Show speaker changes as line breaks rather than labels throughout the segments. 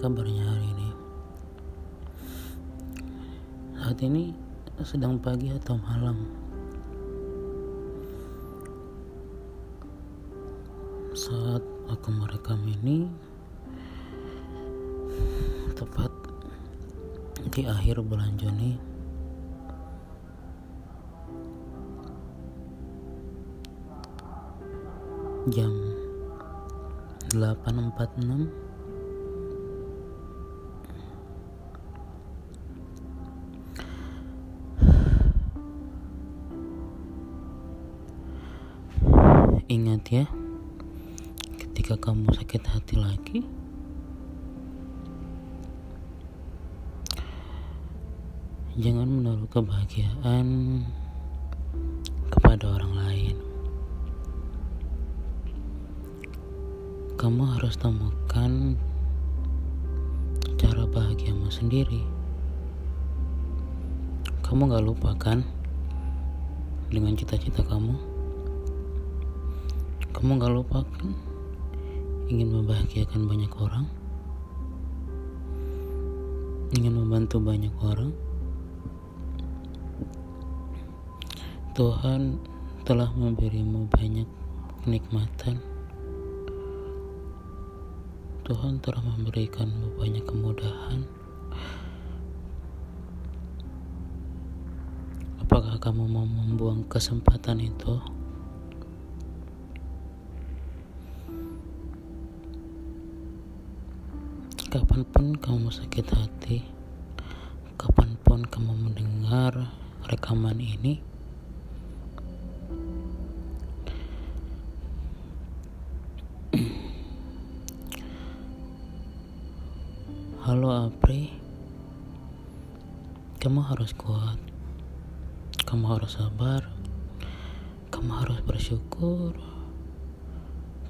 kabarnya hari ini? Saat ini sedang pagi atau malam? Saat aku merekam ini tepat di akhir bulan Juni jam 8.46 Ingat ya, ketika kamu sakit hati lagi, jangan menaruh kebahagiaan kepada orang lain. Kamu harus temukan cara bahagiamu sendiri. Kamu gak lupa kan dengan cita-cita kamu? Kamu gak lupa kan ingin membahagiakan banyak orang? Ingin membantu banyak orang? Tuhan telah memberimu banyak kenikmatan. Tuhan telah memberikanmu banyak kemudahan. Apakah kamu mau membuang kesempatan itu? Kapan pun kamu sakit hati, kapan pun kamu mendengar rekaman ini, Halo Apri Kamu harus kuat Kamu harus sabar Kamu harus bersyukur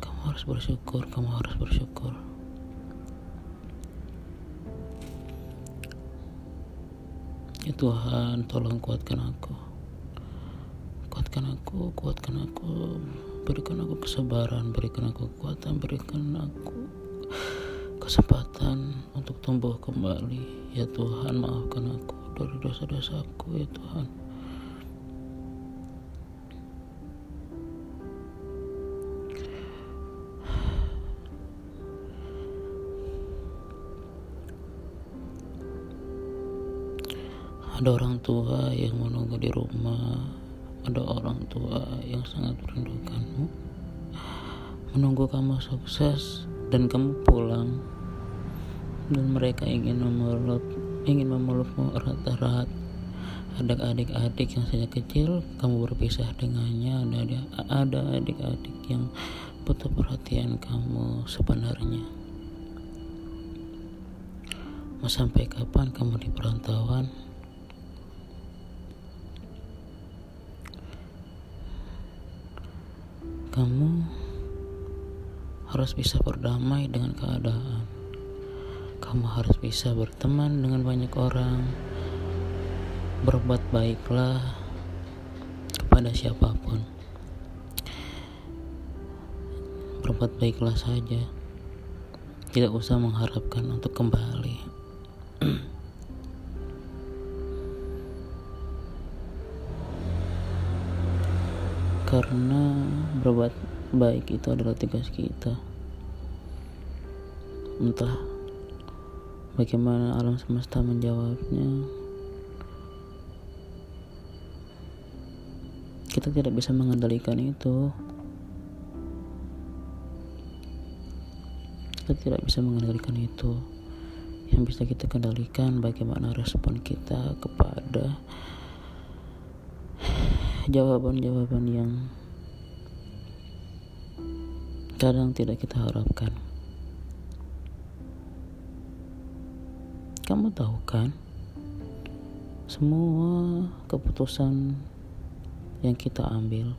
Kamu harus bersyukur Kamu harus bersyukur Ya Tuhan tolong kuatkan aku. Kuatkan aku Kuatkan aku. Berikan aku kesabaran Berikan aku kekuatan Berikan aku kesempatan untuk tumbuh kembali. Ya Tuhan maafkan aku dari dosa-dosaku ya Tuhan ada orang tua yang menunggu di rumah. Ada orang tua yang sangat merindukanmu menunggu kamu sukses dan kamu pulang. Dan mereka ingin memeluk ingin memelukmu erat-erat. Ada adik-adik yang sejak kecil kamu berpisah dengannya. Ada adik-adik yang butuh perhatian kamu sebenarnya. Mau sampai kapan kamu di perantauan kamu harus bisa berdamai dengan keadaan. Kamu harus bisa berteman dengan banyak orang. Berbuat baiklah kepada siapa pun. Berbuat baiklah saja. Tidak usah mengharapkan untuk kembali. Karena berbuat baik itu adalah tugas kita. Entah bagaimana alam semesta menjawabnya. Kita tidak bisa mengendalikan itu. Kita tidak bisa mengendalikan itu. Yang bisa kita kendalikan bagaimana respon kita kepada jawaban-jawaban yang kadang tidak kita harapkan. Kamu tahu kan, semua keputusan yang kita ambil,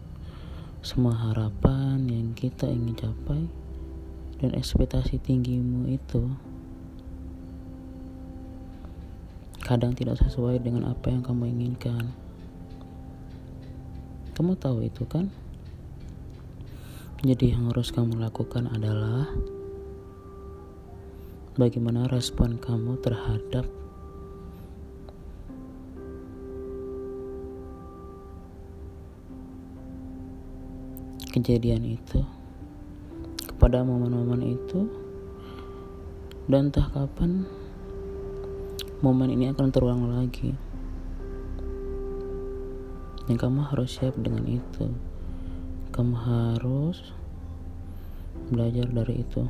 semua harapan yang kita ingin capai, dan ekspektasi tinggimu itu kadang tidak sesuai dengan apa yang kamu inginkan. Kamu tahu itu kan? Jadi yang harus kamu lakukan adalah bagaimana respon kamu terhadap kejadian itu kepada momen-momen itu dan entah kapan momen ini akan terulang lagi. Dan kamu harus siap dengan itu kamu harus belajar dari itu.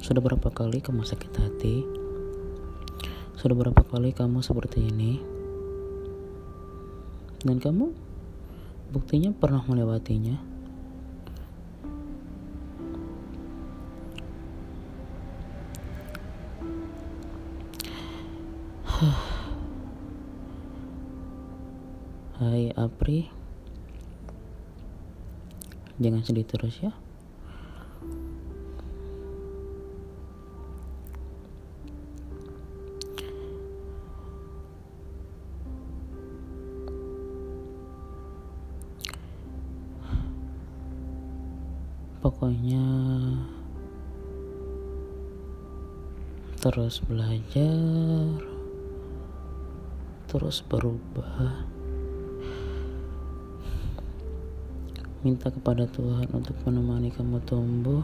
Sudah berapa kali kamu sakit hati? Sudah berapa kali kamu seperti ini? Dan kamu buktinya pernah melewatinya? Hai Apri Jangan sedih terus ya Pokoknya terus belajar terus berubah. Minta kepada Tuhan untuk menemani kamu tumbuh.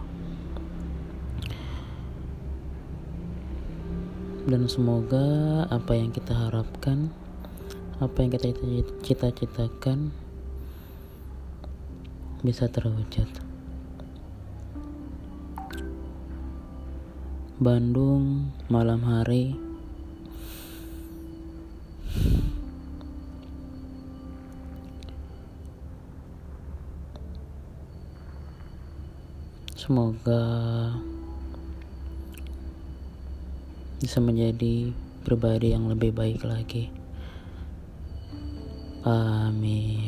Dan semoga apa yang kita harapkan, apa yang kita cita-citakan bisa terwujud. Bandung, malam hari, Semoga bisa menjadi pribadi yang lebih baik lagi. Amin.